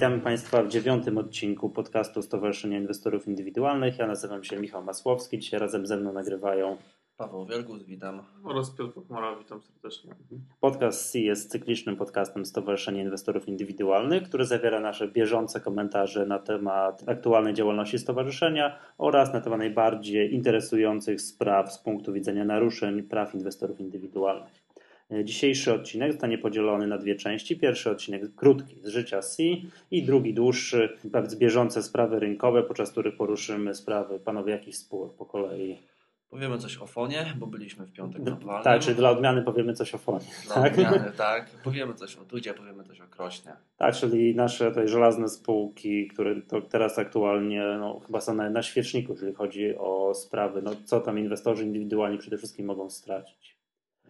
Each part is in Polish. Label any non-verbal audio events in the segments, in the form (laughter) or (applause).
Witamy Państwa w dziewiątym odcinku podcastu Stowarzyszenia Inwestorów Indywidualnych. Ja nazywam się Michał Masłowski. Dzisiaj razem ze mną nagrywają Paweł Wielgus, witam. Oraz Piotr Pochmara, witam serdecznie. Podcast C jest cyklicznym podcastem Stowarzyszenia Inwestorów Indywidualnych, który zawiera nasze bieżące komentarze na temat aktualnej działalności stowarzyszenia oraz na temat najbardziej interesujących spraw z punktu widzenia naruszeń praw inwestorów indywidualnych. Dzisiejszy odcinek zostanie podzielony na dwie części. Pierwszy odcinek krótki z życia C i drugi dłuższy, bardzo bieżące sprawy rynkowe, podczas których poruszymy sprawy panowie jakich spółek po kolei. Powiemy coś o fonie, bo byliśmy w piątek na walnym. Tak, czyli dla odmiany powiemy coś o fonie. Dla tak? odmiany, tak. Powiemy coś o Tudzie, powiemy coś o Krośnie. Tak, czyli nasze tutaj żelazne spółki, które to teraz aktualnie no, chyba są na, na świeczniku, jeżeli chodzi o sprawy, no, co tam inwestorzy indywidualni przede wszystkim mogą stracić.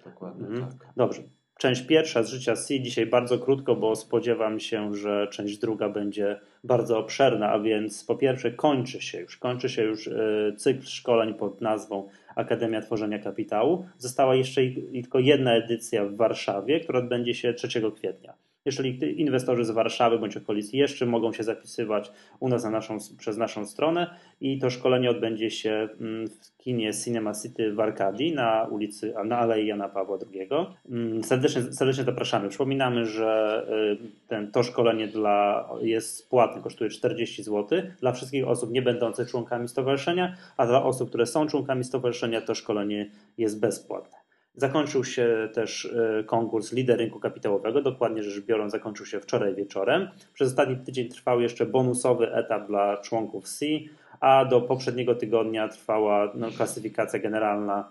Dokładnie Mhm. tak. Dobrze. Część pierwsza z życia C dzisiaj bardzo krótko, bo spodziewam się, że część druga będzie bardzo obszerna, a więc po pierwsze kończy się już, kończy się już e, cykl szkoleń pod nazwą Akademia Tworzenia Kapitału. Została jeszcze i- tylko jedna edycja w Warszawie, która odbędzie się 3 kwietnia. Jeżeli inwestorzy z Warszawy bądź okolic jeszcze mogą się zapisywać u nas na naszą, przez naszą stronę i to szkolenie odbędzie się mm, w kinie Cinema City w Arkadii na ulicy, na Alei Jana Pawła II. Mm, Serdecznie, serdecznie zapraszamy. Przypominamy, że y, ten, to szkolenie dla, jest płatne, kosztuje 40 zł dla wszystkich osób nie będących członkami stowarzyszenia, a dla osób, które są członkami stowarzyszenia to szkolenie jest bezpłatne. Zakończył się też y, konkurs Lider Rynku Kapitałowego, dokładnie rzecz biorąc zakończył się wczoraj wieczorem. Przez ostatni tydzień trwał jeszcze bonusowy etap dla członków C, a do poprzedniego tygodnia trwała no, klasyfikacja generalna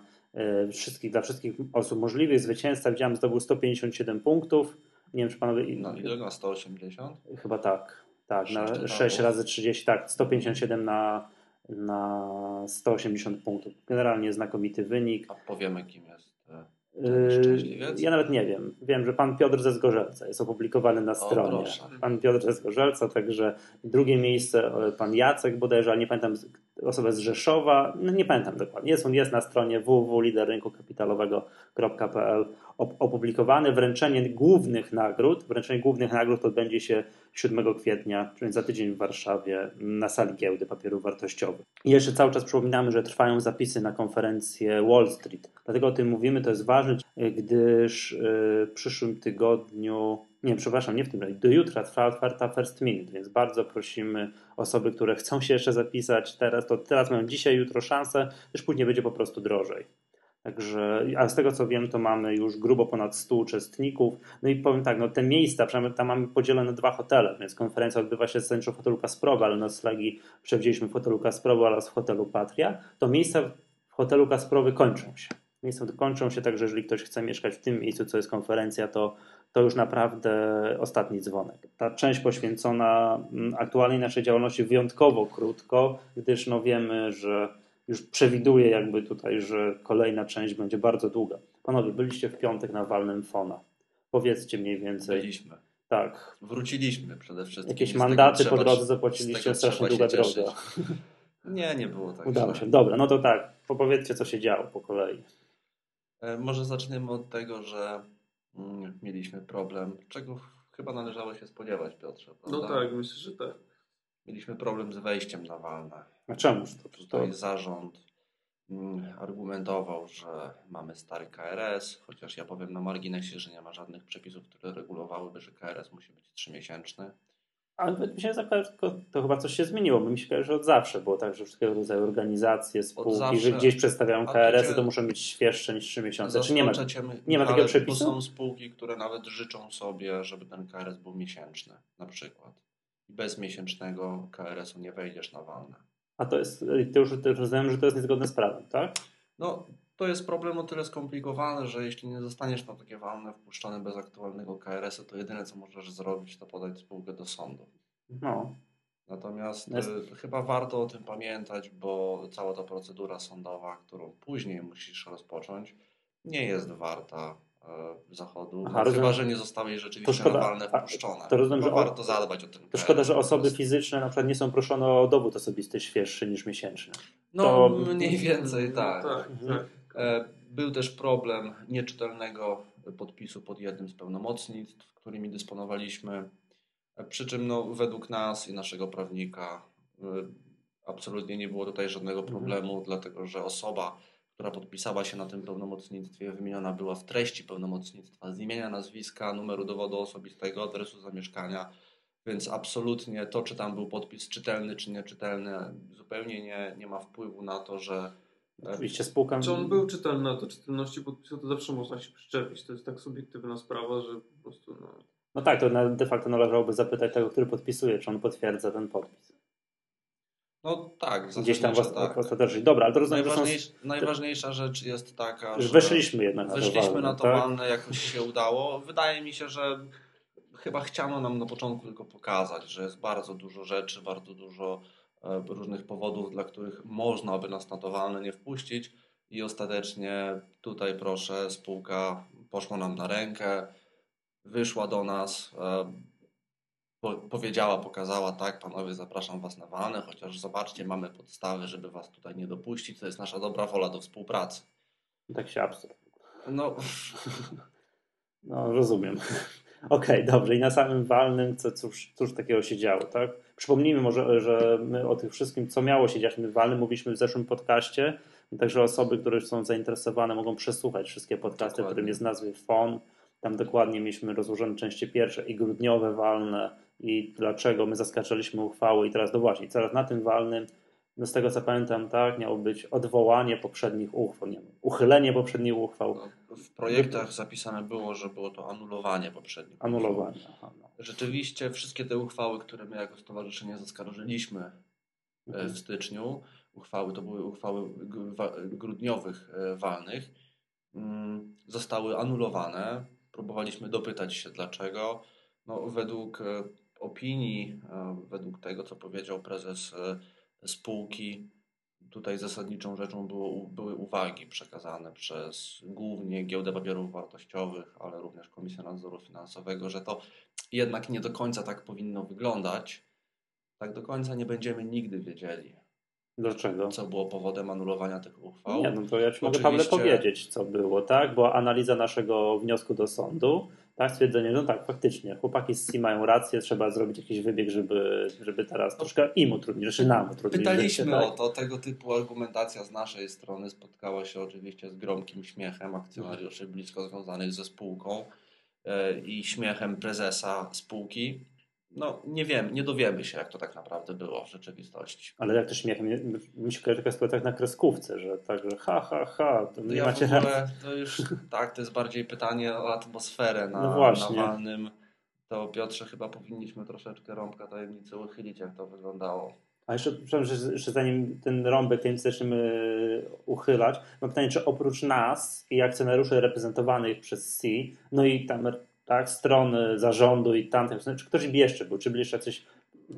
y, wszystkich, dla wszystkich osób możliwych. Zwycięzca widziałem zdobył 157 punktów. Nie wiem, czy panowie... No ile na 180? Chyba tak. Tak, Sześć na etapów. 6 razy 30, tak, 157 na, na 180 punktów. Generalnie znakomity wynik. A powiemy kim jest. Yy? Ja nawet nie wiem. Wiem, że pan Piotr ze Zgorzelca jest opublikowany na stronie. proszę. Pan Piotr ze Zgorzelca, także drugie miejsce e, pan Jacek bodajże, ale nie pamiętam, osoba z Rzeszowa, no nie pamiętam dokładnie. Jest on jest na stronie www.liderrynkukapitałowego.pl op- opublikowany. Wręczenie głównych nagród, wręczenie głównych nagród odbędzie się 7 kwietnia, czyli za tydzień w Warszawie na sali giełdy papierów wartościowych. I jeszcze cały czas przypominamy, że trwają zapisy na konferencję Wall Street. Dlatego o tym mówimy, to jest ważne, gdyż yy, w przyszłym tygodniu, nie, przepraszam, nie w tym, do jutra trwa otwarta First Minute, więc bardzo prosimy osoby, które chcą się jeszcze zapisać teraz, to teraz mają dzisiaj, jutro szansę, też później będzie po prostu drożej. Także, a z tego co wiem, to mamy już grubo ponad 100 uczestników. No i powiem tak, no te miejsca, przynajmniej tam mamy podzielone dwa hotele, więc konferencja odbywa się zasadniczo w hotelu Kasprowa, ale noclegi przewidzieliśmy w hotelu Kasprowa oraz w hotelu Patria. To miejsca w hotelu Kasprowy kończą się. Miejsca kończą się, także jeżeli ktoś chce mieszkać w tym miejscu, co jest konferencja, to, to już naprawdę ostatni dzwonek. Ta część poświęcona mm, aktualnej naszej działalności wyjątkowo krótko, gdyż no wiemy, że już przewiduje jakby tutaj, że kolejna część będzie bardzo długa. Panowie, byliście w piątek na walnym Fona. Powiedzcie mniej więcej. Byliśmy. Tak. Wróciliśmy przede wszystkim. Jakieś mandaty po drodze zapłaciliście, strasznie długa droga. (laughs) Nie, nie było tak Udało się. Dobra, no to tak. Powiedzcie, co się działo po kolei. E, Może zaczniemy od tego, że mm, mieliśmy problem, czego chyba należało się spodziewać, Piotrze. No prawda? tak, myślę, że tak. Mieliśmy problem z wejściem na walne. A czemuż to? to Tutaj zarząd mm, argumentował, że mamy stary KRS, chociaż ja powiem na marginesie, że nie ma żadnych przepisów, które regulowałyby, że KRS musi być trzymiesięczny. Ale mi się zdaje, tylko to chyba coś się zmieniło, bo mi się kojarzy, że od zawsze było tak, że wszystkiego rodzaju organizacje, spółki, zawsze. że gdzieś przedstawiają A to muszą być świeższe niż 3 miesiące. Czy nie ma? Nie ma takiego przepisu? Są spółki, które nawet życzą sobie, żeby ten KRS był miesięczny, na przykład. I bez miesięcznego KRS-u nie wejdziesz na walne. A to jest, to już, to już rozumiem, że to jest niezgodne z prawem, tak? No, to jest problem o tyle skomplikowany, że jeśli nie zostaniesz na takie walne wpuszczony bez aktualnego KRS-u, to jedyne co możesz zrobić, to podać spółkę do sądu. No. Natomiast Jest- y, chyba warto o tym pamiętać, bo cała ta procedura sądowa, którą później musisz rozpocząć, nie jest warta y, zachodu. Aha, no, rozumiem. chyba, że nie zostałeś rzeczywiście To szkoda. wpuszczone. to rozumiem, że o- warto zadbać o ten To szkoda, że osoby fizyczne na przykład nie są proszone o dowód osobisty świeższy niż miesięczny. No, to- mniej więcej tak. Tak, Mhm. tak. E, Był też problem nieczytelnego podpisu pod jednym z pełnomocnictw, którymi dysponowaliśmy. Przy czym no, według nas i naszego prawnika y, absolutnie nie było tutaj żadnego Mhm. problemu, dlatego że osoba, która podpisała się na tym pełnomocnictwie, wymieniona była w treści pełnomocnictwa z imienia, nazwiska, numeru dowodu osobistego, adresu zamieszkania, więc absolutnie to, czy tam był podpis czytelny, czy nieczytelny, zupełnie nie, nie ma wpływu na to, że e, Oczywiście spółka... Czy on był czytelny, a do czytelności podpisu to zawsze można się przyczepić. To jest tak subiektywna sprawa, że po prostu no, No tak, to de facto należałoby zapytać tego, który podpisuje, czy on potwierdza ten podpis. no tak, Gdzieś tam w zasadniczo ost- w ostateczności. Dobra, ale to rozumiem, że są... Najważniejsza, najważniejsza rzecz jest taka, że że weszliśmy jednak na to weszliśmy walne, na to tak? walne, jakoś się udało. Wydaje mi się, że chyba chciano nam na początku tylko pokazać, że jest bardzo dużo rzeczy, bardzo dużo różnych powodów, dla których można by nas na to walne nie wpuścić i ostatecznie tutaj proszę, spółka poszła nam na rękę, wyszła do nas, e, po, powiedziała, pokazała, tak, panowie, zapraszam was na walne, chociaż zobaczcie, mamy podstawy, żeby was tutaj nie dopuścić, to jest nasza dobra wola do współpracy. Tak się absurd. No, (laughs) No, rozumiem. Okej, dobrze. I na samym walnym, co, cóż, cóż takiego się działo, tak? Przypomnijmy może, że my o tym wszystkim, co miało się dziać w walnym, mówiliśmy w zeszłym podcaście. Także osoby, które są zainteresowane, mogą przesłuchać wszystkie podcasty, Dokładnie. którym jest nazwy FON. Tam dokładnie mieliśmy rozłożone części pierwsze i grudniowe walne i dlaczego my zaskarżaliśmy uchwały i teraz, no właśnie, teraz na tym walnym, no z tego co pamiętam, tak, miało być odwołanie poprzednich uchwał, nie wiem, uchylenie poprzednich uchwał, no, w projektach zapisane było, że było to anulowanie poprzednich. anulowanie. Aha, no. Rzeczywiście wszystkie te uchwały, które my jako stowarzyszenie zaskarżyliśmy e, w styczniu, uchwały to były uchwały gr- wa- grudniowych e, walnych, mm, zostały anulowane. Próbowaliśmy dopytać się dlaczego. No, według e, opinii, według tego, co powiedział prezes spółki, tutaj zasadniczą rzeczą było, były uwagi przekazane przez głównie Giełdę Papierów Wartościowych, ale również Komisję Nadzoru Finansowego, że to jednak nie do końca tak powinno wyglądać. Tak do końca nie będziemy nigdy wiedzieli, Dlaczego? co było powodem anulowania tych uchwał. Nie, no to ja ci mogę Pawle powiedzieć, co było, tak? Była analiza naszego wniosku do sądu, tak? Stwierdzenie, no tak, faktycznie, chłopaki z CI mają rację, trzeba zrobić jakiś wybieg, żeby, żeby teraz troszkę im utrudnić, znaczy nam utrudnić. Pytaliśmy życie, tak? o to, tego typu argumentacja z naszej strony spotkała się oczywiście z gromkim śmiechem akcjonariuszy blisko związanych ze spółką e, i śmiechem prezesa spółki. No nie wiem, nie dowiemy się jak to tak naprawdę było w rzeczywistości. Ale jak śmiechem, nie- mi się kojarzy taka sytuacja jak na kreskówce, że tak, że ha, ha, ha, to nie ja macie w racji. ogóle, to już tak, to jest bardziej pytanie o atmosferę na, No właśnie. na walnym. To Piotrze chyba powinniśmy troszeczkę rąbka tajemnicy uchylić, jak to wyglądało. A jeszcze, przepraszam, że, że zanim ten rąbek ten zaczniemy uchylać, mam pytanie, czy oprócz nas i akcjonariuszy reprezentowanych przez C, no i tam tak, strony zarządu i tamtych, czy ktoś jeszcze był, czy byli jeszcze jacyś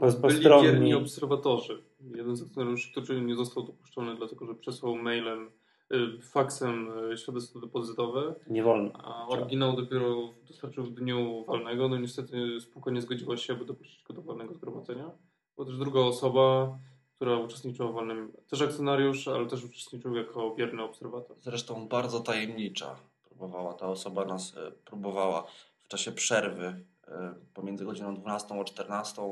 po, byli postronni? wierni obserwatorzy. Jeden z akcjonariuszy, który nie został dopuszczony, dlatego że przesłał mailem, y, faksem y, świadectwo depozytowe, Nie wolno. a oryginał dopiero dostarczył w dniu walnego. No niestety spółka nie zgodziła się, aby dopuścić go do walnego zgromadzenia. Była też druga osoba, która uczestniczyła w walnym, też akcjonariusz, ale też uczestniczył jako wierny obserwator. Zresztą bardzo tajemnicza. Próbowała ta osoba nas, e, próbowała czasie przerwy e, pomiędzy godziną 12 a 14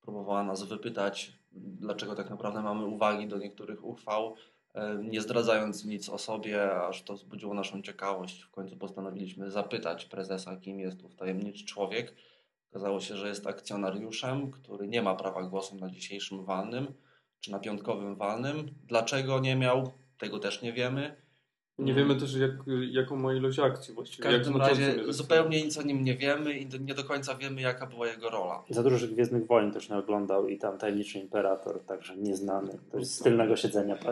próbowała nas wypytać, dlaczego tak naprawdę mamy uwagi do niektórych uchwał, e, nie zdradzając nic o sobie, aż to wzbudziło naszą ciekawość. W końcu postanowiliśmy zapytać prezesa, kim jest ów tajemniczy człowiek. Okazało się, że jest akcjonariuszem, który nie ma prawa głosu na dzisiejszym walnym czy na piątkowym walnym. Dlaczego nie miał, tego też nie wiemy. Nie wiemy też, jak, jaką ma ilość akcji W właściwie. jak każdym razie zupełnie nic o nim nie wiemy i do- nie do końca wiemy, jaka była jego rola. Za dużo Gwiezdnych Wojen też nie oglądał i tam Tajemniczy Imperator, także nieznany. To jest z tylnego siedzenia. (laughs)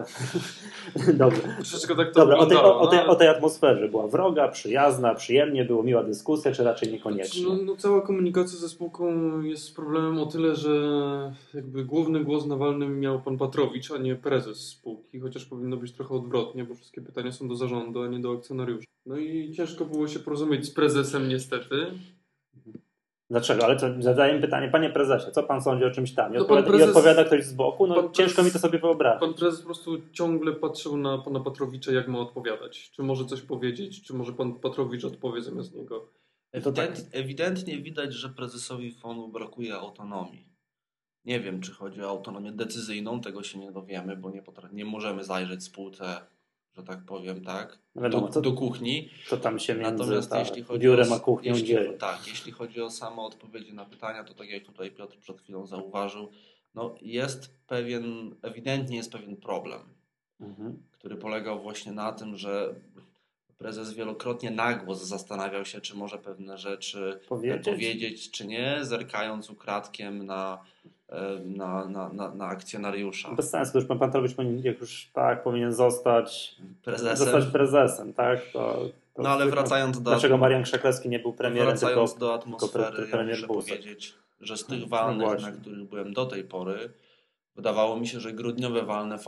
Dobrze. Troszeczkę tak to Dobra, o tej, o, o, tej, no, ale- o tej atmosferze. Była wroga, przyjazna, przyjemnie, było miła dyskusja, czy raczej niekoniecznie? No, no, cała komunikacja ze spółką jest problemem o tyle, że jakby główny głos na walnym miał pan Patrowicz, a nie prezes spółki, chociaż powinno być trochę odwrotnie, bo wszystkie pytania są do zarządu, a nie do akcjonariuszy. No i ciężko było się porozumieć z prezesem niestety. Dlaczego? Ale co, zadaję pytanie, panie prezesie, co pan sądzi o czymś tam? I, No pan odpowiada, i prezes- odpowiada ktoś z boku? No ciężko prezes- mi to sobie wyobrazić. Pan prezes po prostu ciągle patrzył na pana Patrowicza, jak ma odpowiadać. Czy może coś powiedzieć, czy może pan Patrowicz odpowie zamiast niego. Ewident, tak... Ewidentnie widać, że prezesowi fonu brakuje autonomii. Nie wiem, czy chodzi o autonomię decyzyjną, tego się nie dowiemy, bo nie, nie możemy zajrzeć spółce, że tak powiem, tak, no wiadomo, do, do, kuchni. To tam się między Natomiast ta, jeśli chodzi biurem o, a kuchnią jeśli, dzieje. Tak, jeśli chodzi o samo odpowiedzi na pytania, to tak jak tutaj Piotr przed chwilą zauważył, no jest pewien, ewidentnie jest pewien problem, mhm. który polegał właśnie na tym, że prezes wielokrotnie na głos zastanawiał się, czy może pewne rzeczy powiedzieć, powiedzieć czy nie, zerkając ukradkiem na, na, na, na, na akcjonariusza. Bez sensu, już pan powinien, jak już tak, powinien zostać prezesem, zostać prezesem tak? To, to no ale wracając do... Dlaczego Marian Krzeklewski nie był premierem, wracając tylko, do atmosfery, tylko premier ja muszę powiedzieć, że z tych no walnych, no na których byłem do tej pory, wydawało mi się, że grudniowe walne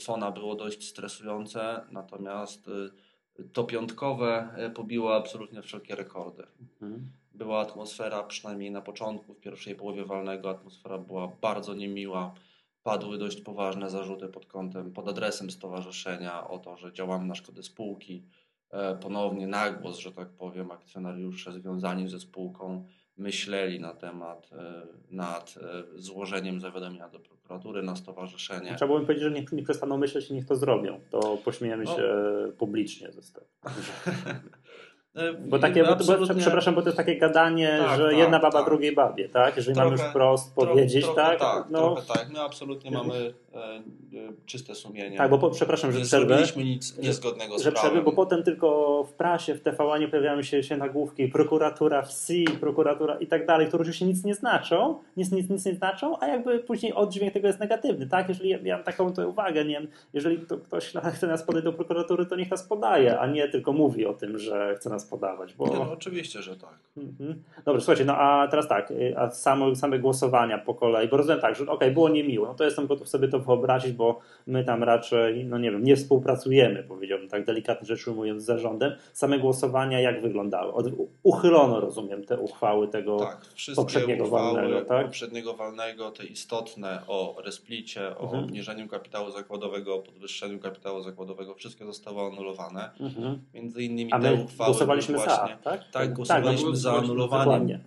fona było dość stresujące, natomiast y, to piątkowe e, pobiło absolutnie wszelkie rekordy. Mhm. Była atmosfera, przynajmniej na początku, w pierwszej połowie walnego, atmosfera była bardzo niemiła. Padły dość poważne zarzuty pod kątem, pod adresem stowarzyszenia o to, że działamy na szkodę spółki. E, ponownie na głos, że tak powiem, akcjonariusze związani ze spółką myśleli na temat, e, nad złożeniem zawiadomienia do prokuratury na stowarzyszenie. Trzeba byłoby powiedzieć, że niech nie przestaną myśleć i niech to zrobią. To pośmiejemy no. się publicznie ze tego. (laughs) E, bo takie, bo, przepraszam, bo to jest takie gadanie, tak, że tak, jedna baba tak. drugiej babie, tak? Jeżeli trochę, mamy już wprost powiedzieć, trochę, tak? tak no. Trochę tak. My absolutnie mamy czyste sumienie. Tak, bo po, przepraszam, że nie przerwę. Nie zrobiliśmy nic niezgodnego z że prawem. Przerwę, bo potem tylko w prasie, w TVN pojawiają się, się nagłówki prokuratura w C, prokuratura i tak dalej, które oczywiście nic nie znaczą, nic, nic, nic nie znaczą, a jakby później oddźwięk tego jest negatywny, tak? Jeżeli ja, ja mam taką to uwagę, nie wiem, jeżeli to, ktoś chce nas podać do prokuratury, to niech nas podaje, a nie tylko mówi o tym, że chce nas podawać, bo no, oczywiście, że tak. Mhm. Dobrze, słuchajcie, no a teraz tak, y, a same, same głosowania po kolei, bo rozumiem tak, że okej, okay, było niemiło, no to jestem gotów sobie to wyobrazić, bo my tam raczej, no nie wiem, nie współpracujemy, powiedziałbym tak delikatnie rzecz ujmując, z zarządem. Same głosowania jak wyglądały? Od, uchylono, rozumiem, te uchwały tego tak, poprzedniego uchwały walnego, tak? poprzedniego walnego, te istotne o resplicie, o mhm. obniżeniu kapitału zakładowego, o podwyższeniu kapitału zakładowego, wszystkie zostały anulowane. Mhm. Między innymi a te uchwały głosowaliśmy właśnie, za, tak? Tak, głosowaliśmy tak, za anulowaniem.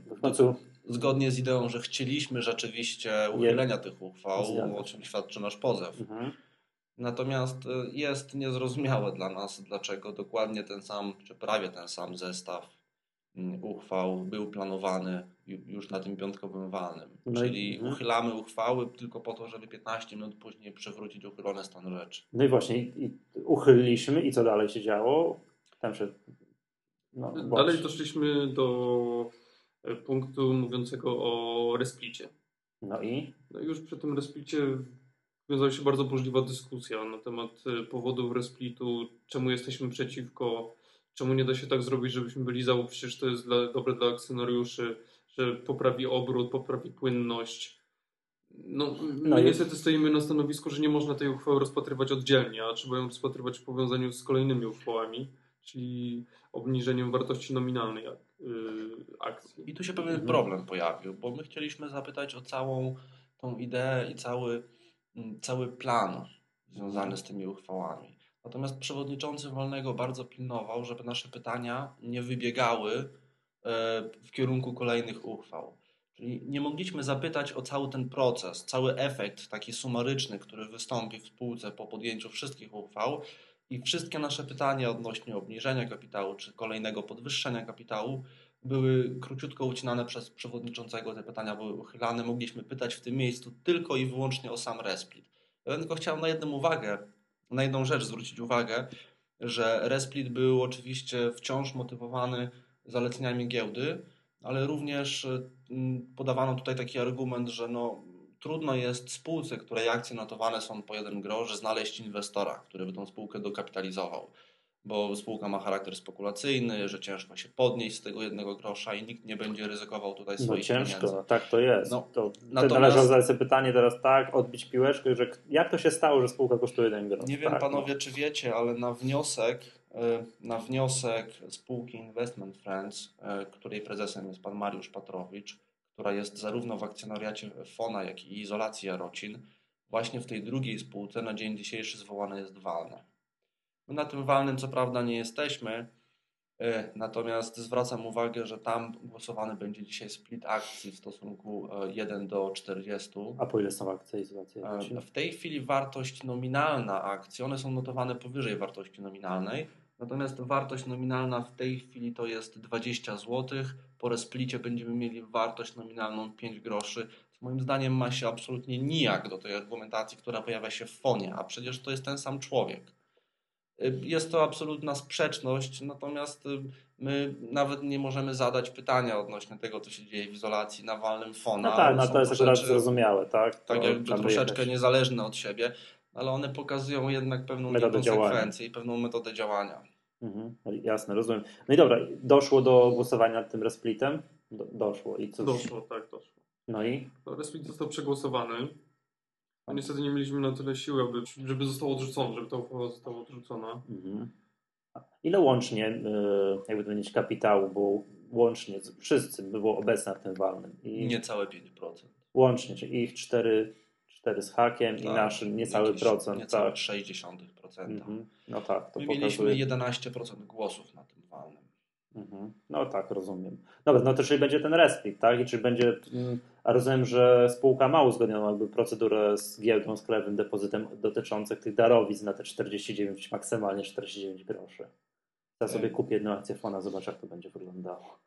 Zgodnie z ideą, że chcieliśmy rzeczywiście uchylenia tych uchwał, o czym świadczy nasz pozew. Mhm. Natomiast y, jest niezrozumiałe dla nas, dlaczego dokładnie ten sam, czy prawie ten sam zestaw mm, uchwał był planowany już na tym piątkowym walnym. No Czyli i, uchylamy uchwały tylko po to, żeby 15 minut później przywrócić uchylone stan rzeczy. No i właśnie, i uchyliliśmy i co dalej się działo? Tam się no, Dalej doszliśmy do e, punktu mówiącego o resplicie. No i? No już przy tym resplicie wiązała się bardzo burzliwa dyskusja na temat e, powodów resplitu, czemu jesteśmy przeciwko, czemu nie da się tak zrobić, żebyśmy byli za, bo przecież to jest dla, dobre dla akcjonariuszy, że poprawi obrót, poprawi płynność. No, no niestety stoimy na stanowisku, że nie można tej uchwały rozpatrywać oddzielnie, a trzeba ją rozpatrywać w powiązaniu z kolejnymi uchwałami czyli obniżeniem wartości nominalnej akcji. I tu się pewien mhm. problem pojawił, bo my chcieliśmy zapytać o całą tą ideę i cały, mm, cały plan związany z tymi uchwałami. Natomiast przewodniczący Wolnego bardzo pilnował, żeby nasze pytania nie wybiegały e, w kierunku kolejnych uchwał. Czyli nie mogliśmy zapytać o cały ten proces, cały efekt taki sumaryczny, który wystąpi w spółce po podjęciu wszystkich uchwał, i wszystkie nasze pytania odnośnie obniżenia kapitału czy kolejnego podwyższenia kapitału były króciutko ucinane przez przewodniczącego. Te pytania były uchylane. Mogliśmy pytać w tym miejscu tylko i wyłącznie o sam resplit. Ja tylko chciałem na jedną uwagę, na jedną rzecz zwrócić uwagę, że resplit był oczywiście wciąż motywowany zaleceniami giełdy, ale również mm, podawano tutaj taki argument, że no, trudno jest spółce, której akcje notowane są po jeden grosz, znaleźć inwestora, który by tą spółkę dokapitalizował. Bo spółka ma charakter spekulacyjny, że ciężko się podnieść z tego jednego grosza i nikt nie będzie ryzykował tutaj no swoich no ciężko, pieniędzy. tak to jest. No, to natomiast... Należy zadać sobie pytanie teraz tak, odbić piłeczkę, że jak to się stało, że spółka kosztuje jeden grosz? Nie wiem tak, panowie, no. czy wiecie, ale na wniosek, e, na wniosek spółki Investment Friends, e, której prezesem jest pan Mariusz Patrowicz, która jest zarówno w akcjonariacie FONA, jak i izolacji Jarocin, właśnie w tej drugiej spółce na dzień dzisiejszy zwołane jest walne. My na tym walnym co prawda nie jesteśmy, E, Natomiast zwracam uwagę, że tam głosowany będzie dzisiaj split akcji w stosunku e, 1 do 40. A po ile są akcje i sytuacje? E, W tej chwili wartość nominalna akcji, one są notowane powyżej wartości nominalnej, natomiast wartość nominalna w tej chwili to jest 20 zł. Po resplicie będziemy mieli wartość nominalną 5 groszy. Co moim zdaniem ma się absolutnie nijak do tej argumentacji, która pojawia się w fonie, a przecież to jest ten sam człowiek. Jest to absolutna sprzeczność, natomiast my nawet nie możemy zadać pytania odnośnie tego, co się dzieje w izolacji na walnym fona. No tak, no to jest akurat zrozumiałe, tak? To tak jakby troszeczkę niezależne od siebie, ale one pokazują jednak pewną Metodę niekonsekwencję i pewną metodę działania. Mhm, jasne, rozumiem. No i dobra, doszło do głosowania nad tym resplitem? Do, doszło. I co? Doszło, tak, doszło. No i? Resplit został przegłosowany. No niestety nie mieliśmy na tyle siły, aby, żeby został odrzucony, żeby ta uchwała została odrzucona. Mhm. A Ile łącznie, y, jakby to powiedzieć, kapitału było łącznie, wszyscy by było obecne w tym walnym? I Niecałe 5%. Łącznie, czyli ich cztery, cztery z hakiem i Tak, naszym niecały procent. Niecałe Tak. 0,6%. Mhm. No tak, to My pokazuje. mieliśmy 11% głosów na tym walnym. Mhm. No tak, rozumiem. Dobra, no to czyli będzie ten resplit, tak? I czy będzie, mm, a rozumiem, że spółka ma uzgodnioną jakby procedurę z giełdą, z krajowym depozytem dotyczących tych darowizn na te 49, maksymalnie 49 groszy. Ja sobie kupię jedną akcję Fona, zobacz jak to będzie wyglądało.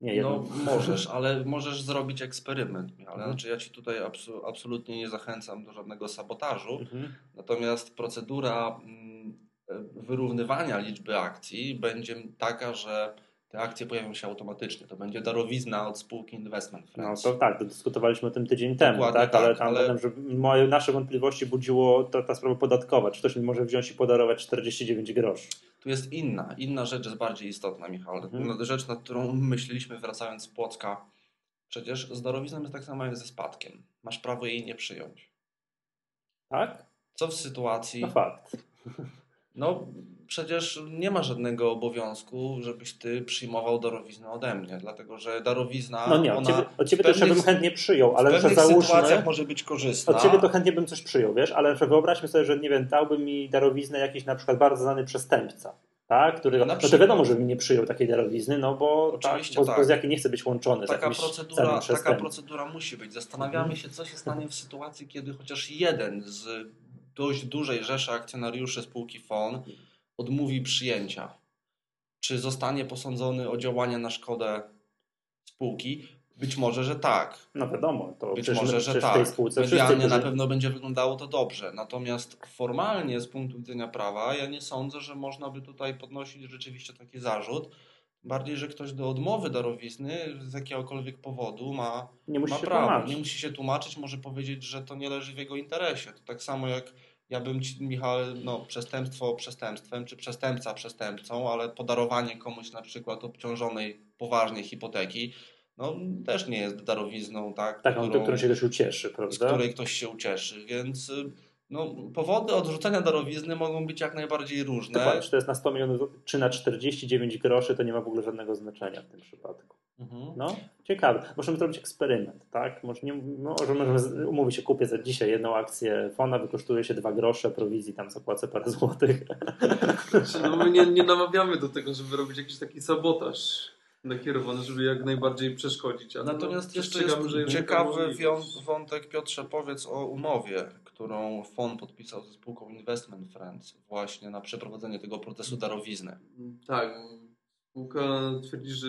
Nie. No możesz, ale możesz zrobić eksperyment. Ale Mhm. znaczy ja ci tutaj absu- absolutnie nie zachęcam do żadnego sabotażu. Mhm. Natomiast procedura mm, wyrównywania liczby akcji będzie taka, że te akcje pojawią się automatycznie. To będzie darowizna od spółki Investment No Friends. to tak, to dyskutowaliśmy o tym tydzień temu, Dokładnie tak? Ale tak, tam ale- ale... że moje, nasze wątpliwości budziło ta, ta sprawa podatkowa. Czy ktoś mi może wziąć i podarować 49 groszy? Tu jest inna. Inna rzecz jest bardziej istotna, Michał. Mhm. No, Rzecz, nad którą myśleliśmy wracając z Płocka. Przecież z darowizną jest tak samo jak ze spadkiem. Masz prawo jej nie przyjąć. Tak? Co w sytuacji... No fakt. No, przecież nie ma żadnego obowiązku, żebyś ty przyjmował darowiznę ode mnie, dlatego że darowizna. No nie, od ciebie, od ciebie w też ja bym pewnych- chętnie przyjął, ale w pewnych załóżmy, sytuacjach może być korzystna. od ciebie to chętnie bym coś przyjął, wiesz, ale wyobraźmy sobie, że nie wiem, dałby mi darowiznę jakiś na przykład bardzo znany przestępca, tak, którego, no to wiadomo, że nie przyjął takiej darowizny, no bo, tak, Oczywiście bo, tak. bo z jakiej nie chce być łączony z Taka jakimś procedura, taka procedura musi być. Zastanawiamy się, co się stanie w sytuacji, kiedy chociaż jeden z dość dużej rzeszy akcjonariuszy spółki FON odmówi przyjęcia. Czy zostanie posądzony o działanie na szkodę spółki? Być może, że tak. No wiadomo, to Być przecież, może, że przecież tak. w tej spółce wszyscy, Medialnie na pewno będzie wyglądało to dobrze. Natomiast formalnie z punktu widzenia prawa ja nie sądzę, że można by tutaj podnosić rzeczywiście taki zarzut. Bardziej, że ktoś do odmowy darowizny z jakiegokolwiek powodu ma, nie musi ma prawo. tłumaczyć. Nie musi się tłumaczyć, może powiedzieć, że to nie leży w jego interesie. To tak samo jak ja bym ci, Michał, no, przestępstwo przestępstwem, czy przestępca przestępcą, ale podarowanie komuś na przykład obciążonej poważnej hipoteki, no też nie jest darowizną, tak? Taką, którą- którą się też ucieszy, z prawda? której ktoś się ucieszy, więc y, no, powody odrzucenia darowizny mogą być jak najbardziej różne. Dokładnie, czy to jest na 100 milionów czy na 49 groszy, to nie ma w ogóle żadnego znaczenia w tym przypadku. Mhm. No, ciekawe. Możemy zrobić eksperyment, tak? Może, nie, może możemy umówić się, kupię za dzisiaj jedną akcję Fona, wykosztuje się 2 grosze, prowizji tam zapłacę parę złotych. Znaczy, no my nie, nie namawiamy do tego, żeby robić jakiś taki sabotaż nakierowany, żeby jak najbardziej przeszkodzić. Ale Natomiast no, jeszcze jest ciekawy wątek, Piotrze, powiedz o umowie, którą FON podpisał ze spółką Investment Friends właśnie na przeprowadzenie tego procesu darowizny. Tak. Spółka twierdzi, że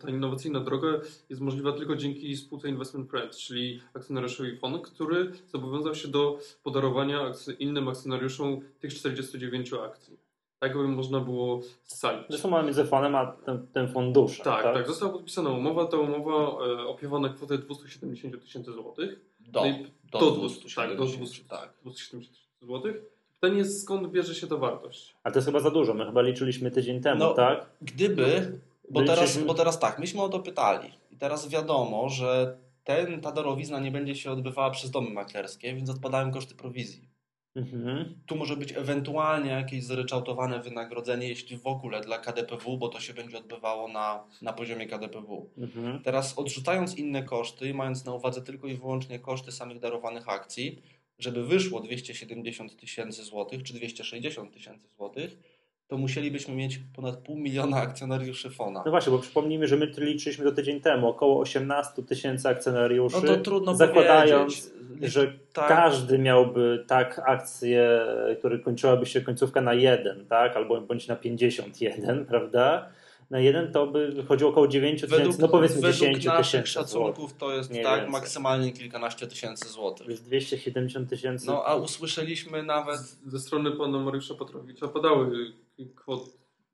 ta innowacyjna droga jest możliwa tylko dzięki spółce Investment Friends, czyli akcjonariuszowi FON, który zobowiązał się do podarowania innym akcjonariuszom tych 49 akcji. Tak by można było scalić. Zresztą mamy między Fonem a tym, tym funduszem. Tak, tak, została podpisana umowa. Ta umowa e, opiewa na kwotę 270 000 tysięcy złotych. Do, No do, do 200, 200, tak, do 200, 200, tak. 270 tysięcy złotych. Pytanie jest, skąd bierze się ta wartość? A to jest chyba za dużo. My chyba liczyliśmy tydzień temu, No, tak? Gdyby, bo Byliśmy- teraz, bo teraz tak, myśmy o to pytali i teraz wiadomo, że ten, ta darowizna nie będzie się odbywała przez domy maklerskie, więc odpadają koszty prowizji. Mhm. Tu może być ewentualnie jakieś zryczałtowane wynagrodzenie, jeśli w ogóle dla KDPW, bo to się będzie odbywało na, na poziomie KDPW. Mhm. Teraz odrzucając inne koszty, mając na uwadze tylko i wyłącznie koszty samych darowanych akcji, żeby wyszło 270 tysięcy złotych czy 260 tysięcy złotych, to musielibyśmy mieć ponad pół miliona akcjonariuszy Fona. No właśnie, bo przypomnijmy, że my liczyliśmy to tydzień temu około 18 tysięcy akcjonariuszy. No to trudno zakładając, powiedzieć. że Tak. każdy miałby tak akcję, która kończyłaby się końcówka na 1, tak? Albo bądź na 51, prawda? Na jeden to by wychodziło około 9 tysięcy, no powiedzmy według 10 naszych tysięcy szacunków złotych. to jest tak więcej. maksymalnie kilkanaście tysięcy To złotych. jest 270 tysięcy. No a usłyszeliśmy nawet Ze strony pana Mariusza Patrowicza padały kwot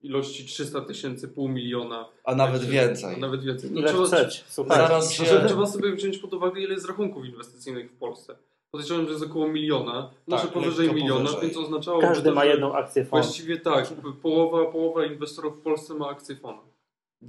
ilości 300 tysięcy, pół miliona. a nawet więcej. A nawet więcej. No, trzeba, słuchajcie. Zaraz się- Trzeba, trzeba sobie wziąć pod uwagę, ile jest rachunków inwestycyjnych w Polsce. Podejrzewam, że jest około miliona, może Tak, powyżej miliona, powyżej. więc oznaczałoby Każdy to, ma że jedną akcję fondu. Właściwie tak, połowa, połowa inwestorów w Polsce ma akcje fona.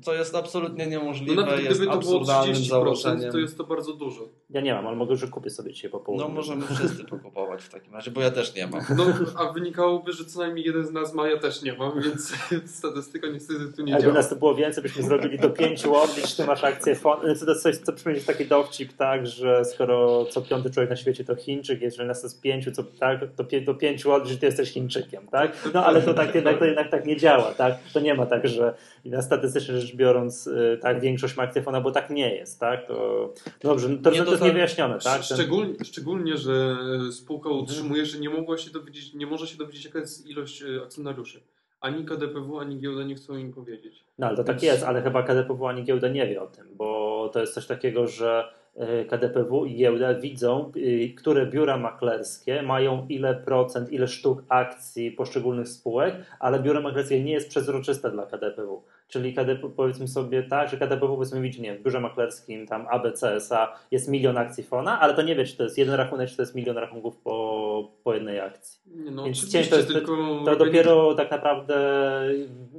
To jest absolutnie No niemożliwe, nawet jest gdyby to było absurdalnym 30%, założeniem. to jest to bardzo dużo. Ja nie mam, ale mogę, że kupię sobie dzisiaj po południu. No możemy wszyscy (laughs) pokupować w takim razie, bo ja też nie mam. No, a wynikałoby, że co najmniej jeden z nas ma, ja też nie mam, więc (laughs) statystyka niestety tu nie Jakby działa. nas to było więcej, byśmy zrobili do pięciu odlicz, ty masz akcję. Co to coś, co przypomnieć taki dowcip, tak, że skoro co piąty człowiek na świecie to Chińczyk, jeżeli nas jest pięciu, co, tak, to pie, do pięciu odlicz ty jesteś Chińczykiem, tak? No ale to tak jednak, to jednak tak nie działa, tak? To nie ma tak, że na statystycznie rzecz biorąc, y, tak, większość ma bo tak nie jest, tak? To, dobrze, to, Nie to, to jest dotar- niewyjaśnione, tak? Ten- Szczególnie, szczególnie, że spółka utrzymuje, że nie mogła się dowiedzieć, nie może się dowiedzieć, jaka jest ilość e, akcjonariuszy. Ani KDPW, ani giełda nie chcą im powiedzieć. No ale to tak jest, ale chyba KDPW ani giełda nie wie o tym, bo to jest coś takiego, że y, KDPW i giełda widzą, y, które biura maklerskie mają ile procent, ile sztuk akcji poszczególnych spółek, ale biuro maklerskie nie jest przezroczyste dla KDPW. Czyli KDP, powiedzmy sobie tak, że KDPW powiedzmy widzi, nie wiem, w biurze maklerskim tam ABCSA jest milion akcji FONA, ale to nie wie, czy to jest jeden rachunek, czy to jest milion rachunków po, po jednej akcji. Nie, no, Więc to jest- tylko To dopiero tak naprawdę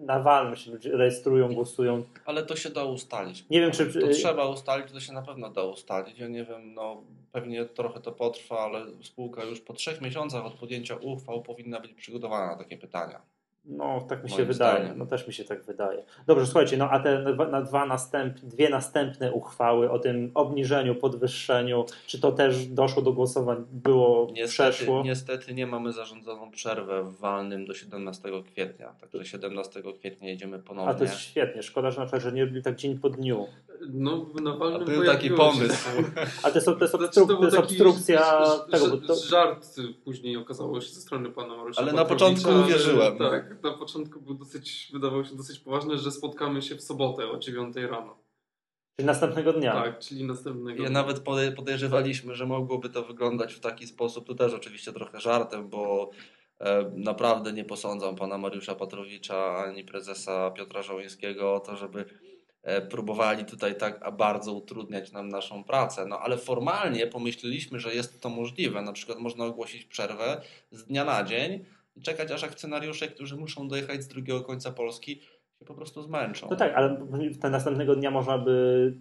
na walnym się ludzie rejestrują, głosują. Ale to się da ustalić. Nie wiem, czy- To trzeba ustalić, to się na pewno da ustalić. Ja nie wiem, no pewnie trochę to potrwa, ale spółka już po trzech miesiącach od podjęcia uchwał powinna być przygotowana na takie pytania. No, tak mi się Moim wydaje. zdaniem. No też mi się tak wydaje. Dobrze, słuchajcie, no a te na dwa następ, dwie następne uchwały o tym obniżeniu, podwyższeniu, czy to też doszło do głosowań, było, Niestety, przeszło? niestety nie mamy zarządzoną przerwę w walnym do 17 kwietnia. Także 17 kwietnia jedziemy ponownie. A to jest świetnie. Szkoda, że na przykład, że nie robili tak dzień po dniu. No, na A walnym był taki pomysł. Ale to jest, to jest, Znaczy, obstruk, to jest obstrukcja tego, to, żart później okazało się ze strony pana Mariusza Ale na początku uwierzyłem. ale Tak, na początku był dosyć, wydawało się dosyć poważne, że spotkamy się w sobotę o 9 rano. czyli następnego dnia. Tak, czyli następnego. Ja nawet pode- podejrzewaliśmy, że mogłoby to wyglądać w taki sposób, to też oczywiście trochę żartem, bo e, naprawdę nie posądzam pana Mariusza Patrowicza ani prezesa Piotra Żołyńskiego o to, żeby e, próbowali tutaj tak bardzo utrudniać nam naszą pracę. No ale formalnie pomyśleliśmy, że jest to możliwe. Na przykład można ogłosić przerwę z dnia na dzień i czekać, aż akcjonariusze, którzy muszą dojechać z drugiego końca Polski, się po prostu zmęczą. No tak, ale ten następnego dnia można by,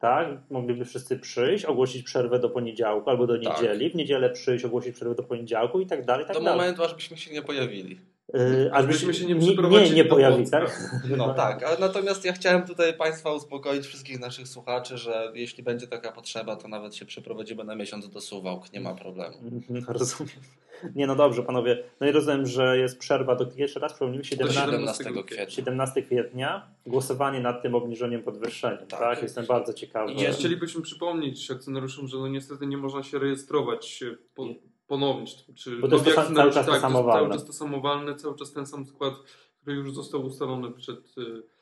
tak, mogliby wszyscy przyjść, ogłosić przerwę do poniedziałku albo do Tak. niedzieli, w niedzielę przyjść, ogłosić przerwę do poniedziałku i tak dalej, tak Do dalej. momentu, aż byśmy się nie pojawili. Yy, Aż byśmy się nie nie, przeprowadzili nie do pojawi, Płocka. tak? (laughs) No tak, ale natomiast ja chciałem tutaj Państwa uspokoić, wszystkich naszych słuchaczy, że jeśli będzie taka potrzeba, to nawet się przeprowadzimy na miesiąc do Suwałk, nie ma problemu. Mhm, Rozumiem. Nie, no dobrze, panowie. No i rozumiem, że jest przerwa do jeszcze raz przypomnijmy 17, 17 kwietnia. 17 kwietnia. Głosowanie nad tym obniżeniem podwyższeniem. Tak, Tak. Jestem bardzo ciekawy. I Chcielibyśmy przypomnieć akcjonariuszom, że no niestety nie można się rejestrować e, po, ponownie. Czy, Bo to jest to cały czas to tak, samo jest cały walne. czas to samowalne, cały czas ten sam skład, który już został ustalony przed, e, przed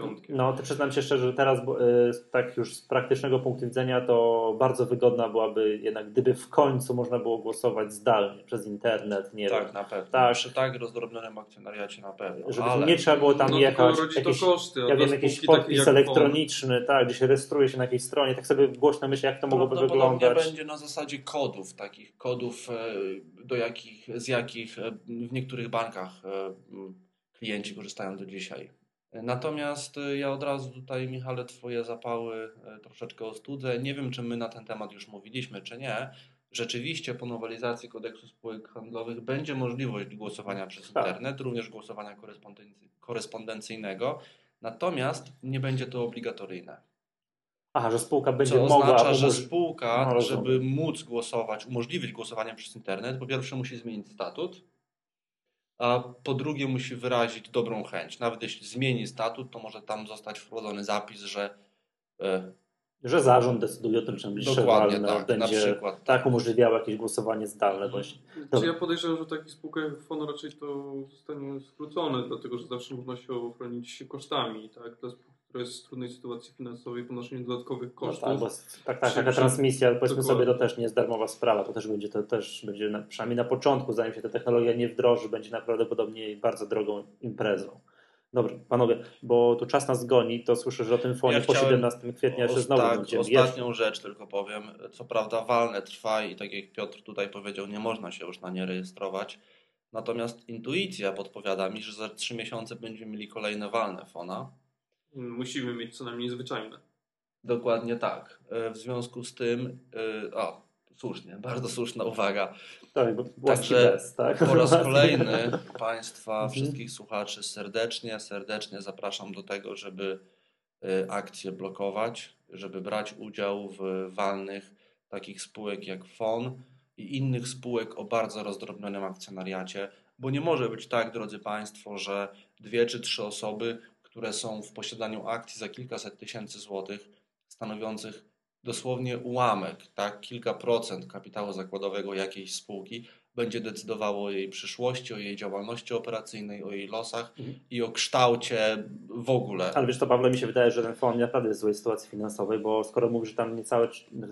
piątkiem. No, to przyznam się szczerze, że teraz y, tak już z praktycznego punktu widzenia to bardzo wygodna byłaby jednak, gdyby w końcu można było głosować zdalnie przez internet, nie Tak, wiem. na pewno. Tak. Przy tak rozdrobnionym akcjonariacie na pewno. Żeby ale nie trzeba było tam no, jechać. Jakieś, to koszty. ja wiem, jakiś podpis jak elektroniczny, tak, gdzie się rejestruje się na jakiejś stronie, tak sobie głośno myślę, jak to mogłoby wyglądać. będzie na zasadzie kodów, takich kodów, e, do jakich, z jakich e, w niektórych bankach e, klienci korzystają do dzisiaj. Natomiast e, ja od razu tutaj, Michale, Twoje zapały e, troszeczkę ostudzę. Nie wiem, czy my na ten temat już mówiliśmy, czy nie. Rzeczywiście po nowelizacji kodeksu spółek handlowych będzie możliwość głosowania przez Tak. internet, również głosowania korespondency- korespondencyjnego. Natomiast nie będzie to obligatoryjne. Aha, że spółka będzie Co mogła... oznacza, że spółka, No, żeby móc głosować, umożliwić głosowanie przez internet, po pierwsze musi zmienić statut, a po drugie musi wyrazić dobrą chęć. Nawet jeśli zmieni statut, to może tam zostać wprowadzony zapis, że e, że zarząd decyduje o tym, czy walne tak, na będzie przykład. tak umożliwiało jakieś głosowanie zdalne. Właśnie. Czy ja podejrzewam, że taki spółka jak FON raczej to zostanie skrócone, dlatego że zawsze można się ochronić kosztami, tak? Dla spółki, która jest w trudnej sytuacji finansowej, ponoszenie dodatkowych No kosztów. tak, bo tak, tak, Przy- taka transmisja, powiedzmy dokładnie. sobie, to też nie jest darmowa sprawa, to też będzie, to też będzie na, przynajmniej na początku, zanim się ta technologia nie wdroży, będzie prawdopodobnie bardzo drogą imprezą. Dobrze, panowie, bo tu czas nas goni, to słyszę, że o tym fonie Ja po chciałem 17 kwietnia jeszcze znowu tak, będziemy. ostatnią rzecz tylko powiem. Co prawda walne trwa i tak jak Piotr tutaj powiedział, nie można się już na nie rejestrować. Natomiast intuicja podpowiada mi, że za trzy miesiące będziemy mieli kolejne walne fona. Musimy mieć co najmniej zwyczajne. Dokładnie tak. E, W związku z tym, e, o, słusznie, bardzo słuszna uwaga. Tak, Także bez, tak? Po raz kolejny Państwa, Mhm. wszystkich słuchaczy serdecznie, serdecznie zapraszam do tego, żeby y, akcje blokować, żeby brać udział w walnych takich spółek jak FON i innych spółek o bardzo rozdrobnionym akcjonariacie, bo nie może być tak, drodzy Państwo, że dwie czy trzy osoby, które są w posiadaniu akcji za kilkaset tysięcy złotych, stanowiących dosłownie ułamek, tak, kilka procent kapitału zakładowego jakiejś spółki, będzie decydowało o jej przyszłości, o jej działalności operacyjnej, o jej losach Mhm. i o kształcie w ogóle. Ale wiesz to Pawle, mi się wydaje, że ten fond naprawdę jest w złej sytuacji finansowej, bo skoro mówisz, że tam niecałe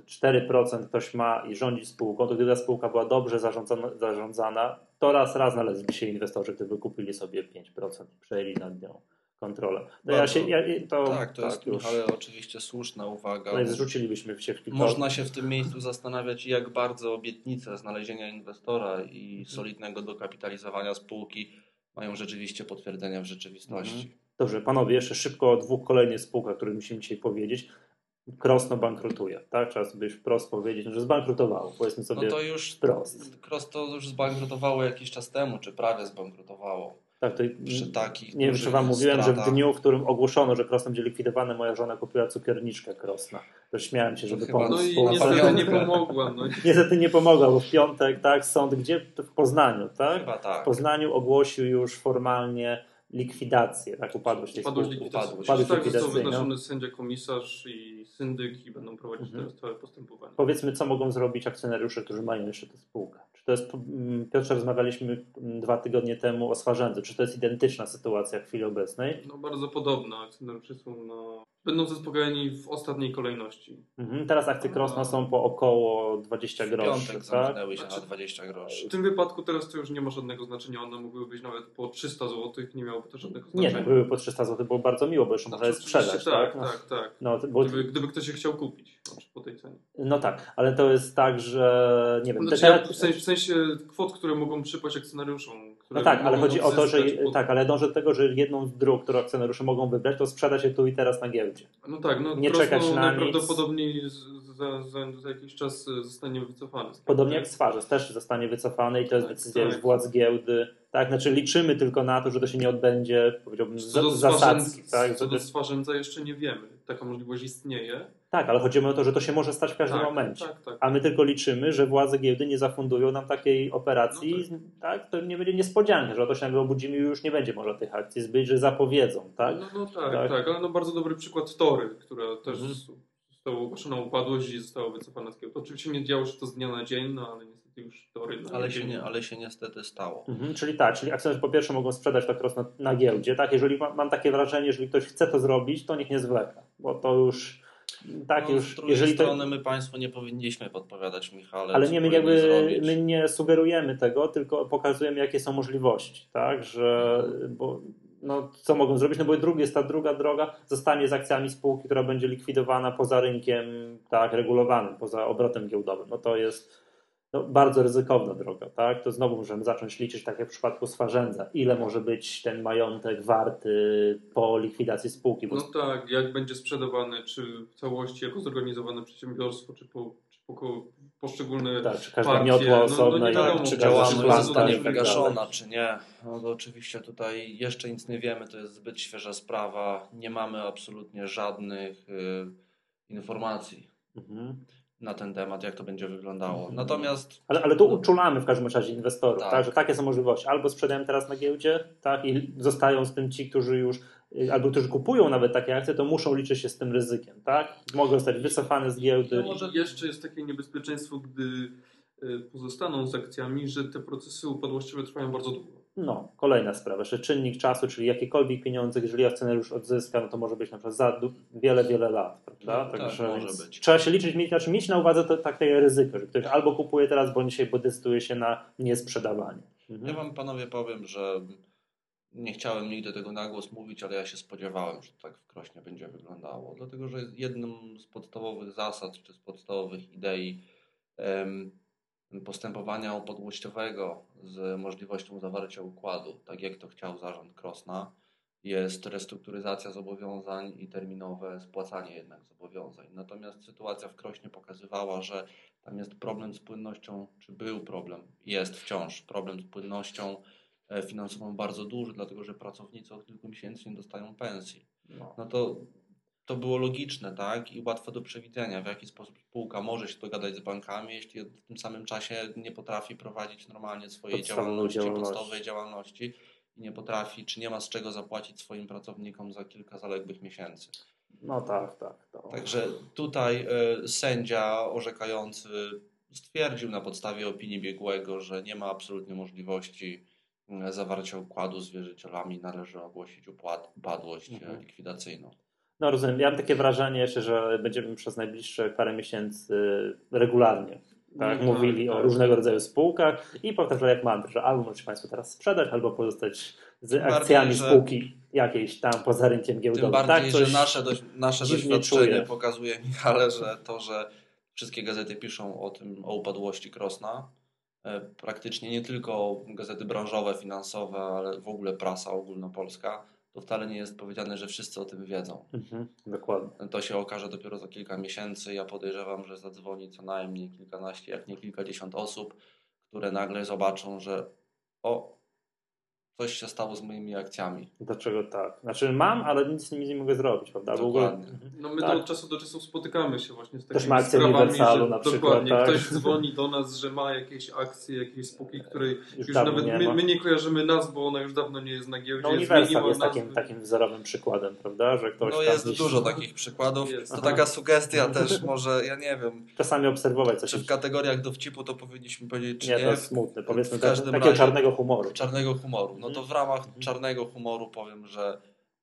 4% ktoś ma i rządzi spółką, to gdyby ta spółka była dobrze zarządzana, zarządzana to raz, raz znaleźliby się inwestorzy, którzy wykupili sobie 5% i przejęli nad nią kontrolę. To ja się, ja, to, tak, to jest już. ale oczywiście słuszna uwaga. No i zrzucilibyśmy się w kilka... Można się w tym miejscu zastanawiać, jak bardzo obietnice znalezienia inwestora i solidnego dokapitalizowania spółki mają rzeczywiście potwierdzenia w rzeczywistości. Mhm. Dobrze, panowie, jeszcze szybko o dwóch kolejnych spółkach, o których musimy dzisiaj powiedzieć. Krosno bankrutuje, tak? Trzeba sobie wprost powiedzieć, no, że zbankrutowało. Powiedzmy sobie No to już wprost. Cross to już zbankrutowało jakiś czas temu, czy prawie zbankrutowało. Tak, to, Przy takich nie wiem, czy wam mówiłem, że w dniu, w którym ogłoszono, że Krosno będzie likwidowane, moja żona kupiła cukierniczkę Krosna. To śmiałem się, żeby chyba- pomóc No i niestety nie pamiątka. pomogła. No. (laughs) Niestety nie pomogła, bo w piątek, tak, sąd gdzie? W Poznaniu, tak? Chyba W tak. Poznaniu ogłosił już formalnie likwidację, tak, upadłość tej Upadłość spółki. likwidacyjna. Upadłość. Tak, został wyznaczony sędzia komisarz i syndyk i będą prowadzić Mhm. teraz całe postępowanie. Powiedzmy, co mogą zrobić akcjonariusze, którzy mają jeszcze tę spółkę. Czy to jest, mm, Piotrze, rozmawialiśmy mm, dwa tygodnie temu o Swarzędzy. Czy to jest identyczna sytuacja w chwili obecnej? No bardzo podobne. Akcjonariusze są na... będą zaspokojeni w ostatniej kolejności. Mhm. Teraz akcje Krosna są po około 20 W groszy, piątek tak? zamknęły się Znaczy- na 20 groszy. W tym wypadku teraz to już nie ma żadnego znaczenia. One mogły być nawet po 300 zł, nie miałoby to żadnego Nie, znaczenia. no, były po 300 zł, było bardzo miło, bo jeszcze można je sprzedać, tak? Tak, No, tak, tak. no, bo, Gdyby, gdyby ktoś je chciał kupić znaczy po tej cenie. no tak, ale to jest tak, że nie wiem, Znaczy, te- ja, te- w, sensie, w sensie kwot, które mogą przypaść akcjonariuszom. No tak, ale chodzi o to, że odzyskać po- tak, ale dążę do tego, że jedną z dróg, którą akcjonariusze mogą wybrać, to sprzeda się tu i teraz na giełdzie. No tak, no nie czekać na najprawdopodobniej z- za, za, za jakiś czas zostanie wycofany. Podobnie giełdy. jak Swarzes też zostanie wycofany i to jest Tak, decyzja tak. już władz giełdy. Tak, znaczy liczymy tylko na to, że to się nie odbędzie, powiedziałbym, zasadzki. Tak, co do Swarzędza jeszcze nie wiemy. Taka możliwość istnieje. tak, ale chodzi o to, że to się może stać w każdym tak, momencie. Tak, tak. A my tylko liczymy, że władze giełdy nie zafundują nam takiej operacji, No tak. To nie będzie niespodzianka, że oto się nagle obudzimy i już nie będzie może tych akcji zbyć, że zapowiedzą, tak? No, no tak, Tak. tak, ale no bardzo dobry przykład Tory, która też Mhm. została ogłoszona upadłość i została wycofana z giełdy. Oczywiście nie działo się to z dnia na dzień, no ale niestety już Tory... na Ale się, nie, ale się niestety stało. Mhm, czyli tak, czyli akcjonariusze po pierwsze mogą sprzedać tak roz na, na giełdzie, tak? Jeżeli ma, mam takie wrażenie, jeżeli ktoś chce to zrobić, to niech nie zwleka, bo to już tak no, już, z drugiej jeżeli to, strony my Państwu nie powinniśmy podpowiadać, Michale. ale nie my jakby my nie sugerujemy tego, tylko pokazujemy jakie są możliwości, tak? Że bo no, co mogą zrobić? No bo drugi jest ta druga droga, zostanie z akcjami spółki, która będzie likwidowana poza rynkiem tak regulowanym, poza obrotem giełdowym. No to jest no, bardzo ryzykowna droga, tak? To znowu możemy zacząć liczyć, tak jak w przypadku Swarzędza, ile może być ten majątek warty po likwidacji spółki. Bo No tak, jak będzie sprzedawany, czy w całości jako zorganizowane przedsiębiorstwo, czy po, czy po poszczególne tak, czy każda partie, miotła no- no osobna, nie jak wiadomo, czy działalność zostanie i tak wygaszona, czy nie. No to oczywiście tutaj jeszcze nic nie wiemy, to jest zbyt świeża sprawa. Nie mamy absolutnie żadnych y, informacji. Mhm. Na ten temat, jak to będzie wyglądało. Mhm. Natomiast. Ale, ale tu uczulamy w każdym razie inwestorów, tak. Tak. że takie są możliwości. Albo sprzedają teraz na giełdzie, tak, i zostają z tym ci, którzy już, y, albo którzy kupują nawet takie akcje, to muszą liczyć się z tym ryzykiem, tak? Mogą zostać wycofane z giełdy. No może jeszcze jest takie niebezpieczeństwo, gdy y, pozostaną z akcjami, że te procesy upadłościowe trwają bardzo długo. No, kolejna sprawa, jeszcze czynnik czasu, czyli jakiekolwiek pieniądze, jeżeli akcjonariusz odzyska, no to może być na przykład za wiele, wiele lat, prawda? Tak, Także może być. Trzeba się liczyć, mieć, znaczy mieć na uwadze to takie ryzyko, że ktoś albo kupuje teraz, bądź dzisiaj, bo decyduje się na niesprzedawanie. Mhm. Ja wam panowie powiem, że nie chciałem nigdy tego na głos mówić, ale ja się spodziewałem, że tak w Krośnie będzie wyglądało. Dlatego, że jedną z podstawowych zasad, czy z podstawowych idei postępowania upadłościowego z możliwością zawarcia układu, tak jak to chciał zarząd Krosna, jest restrukturyzacja zobowiązań i terminowe spłacanie jednak zobowiązań. Natomiast sytuacja w Krośnie pokazywała, że tam jest problem z płynnością, czy był problem, jest wciąż problem z płynnością e, finansową bardzo duży, dlatego że pracownicy od kilku miesięcy nie dostają pensji. No. No to to było logiczne, tak? I łatwe do przewidzenia, w jaki sposób spółka może się dogadać z bankami, jeśli w tym samym czasie nie potrafi prowadzić normalnie swojej działalności, działalności. podstawowej działalności i nie potrafi, czy nie ma z czego zapłacić swoim pracownikom za kilka zaległych miesięcy. no tak, tak. To. Także tutaj e, sędzia orzekający stwierdził na podstawie opinii biegłego, że nie ma absolutnie możliwości e, zawarcia układu z wierzycielami, należy ogłosić upadłość e, Mhm. likwidacyjną. No rozumiem. Ja mam takie wrażenie jeszcze, że będziemy przez najbliższe parę miesięcy regularnie tak, No mówili tak, o tak. różnego rodzaju spółkach i powtarzali jak mantrę, że albo możecie Państwo teraz sprzedać, albo pozostać z Tym akcjami bardziej, spółki jakiejś tam poza rynkiem giełdowym. Tym bardziej, tak, że nasze, doś- nasze doświadczenie czuję. pokazuje, Michale, (laughs) że to, że wszystkie gazety piszą o tym, o upadłości Krosna, e, praktycznie nie tylko gazety branżowe, finansowe, ale w ogóle prasa ogólnopolska, to wcale nie jest powiedziane, że wszyscy o tym wiedzą. Mhm, dokładnie. To się okaże dopiero za kilka miesięcy. Ja podejrzewam, że zadzwoni co najmniej kilkanaście, jak nie kilkadziesiąt osób, które nagle zobaczą, że o, coś się stało z moimi akcjami. Dlaczego tak? Znaczy mam, ale nic z nimi nie mogę zrobić, prawda? Dokładnie. No my Tak. to od czasu do czasu spotykamy się właśnie z Też takimi ma akcję sprawami, że na przykład, dokładnie tak? ktoś dzwoni do nas, że ma jakieś akcje, jakieś spółki, której Już już, nawet nie my, my nie kojarzymy nazw, bo ona już dawno nie jest na giełdzie. No Uniwersal jest takim, takim wzorowym przykładem, prawda? Że ktoś No jest gdzieś- dużo takich przykładów. Jest. To Aha. taka sugestia też może, ja nie wiem, Czasami obserwować coś. czy w kategoriach dowcipu to powinniśmy powiedzieć, czy Nie, nie. to jest smutne. Powiedzmy w tak, każdym takiego razie- czarnego humoru. czarnego humoru. No to w ramach Mhm. czarnego humoru powiem, że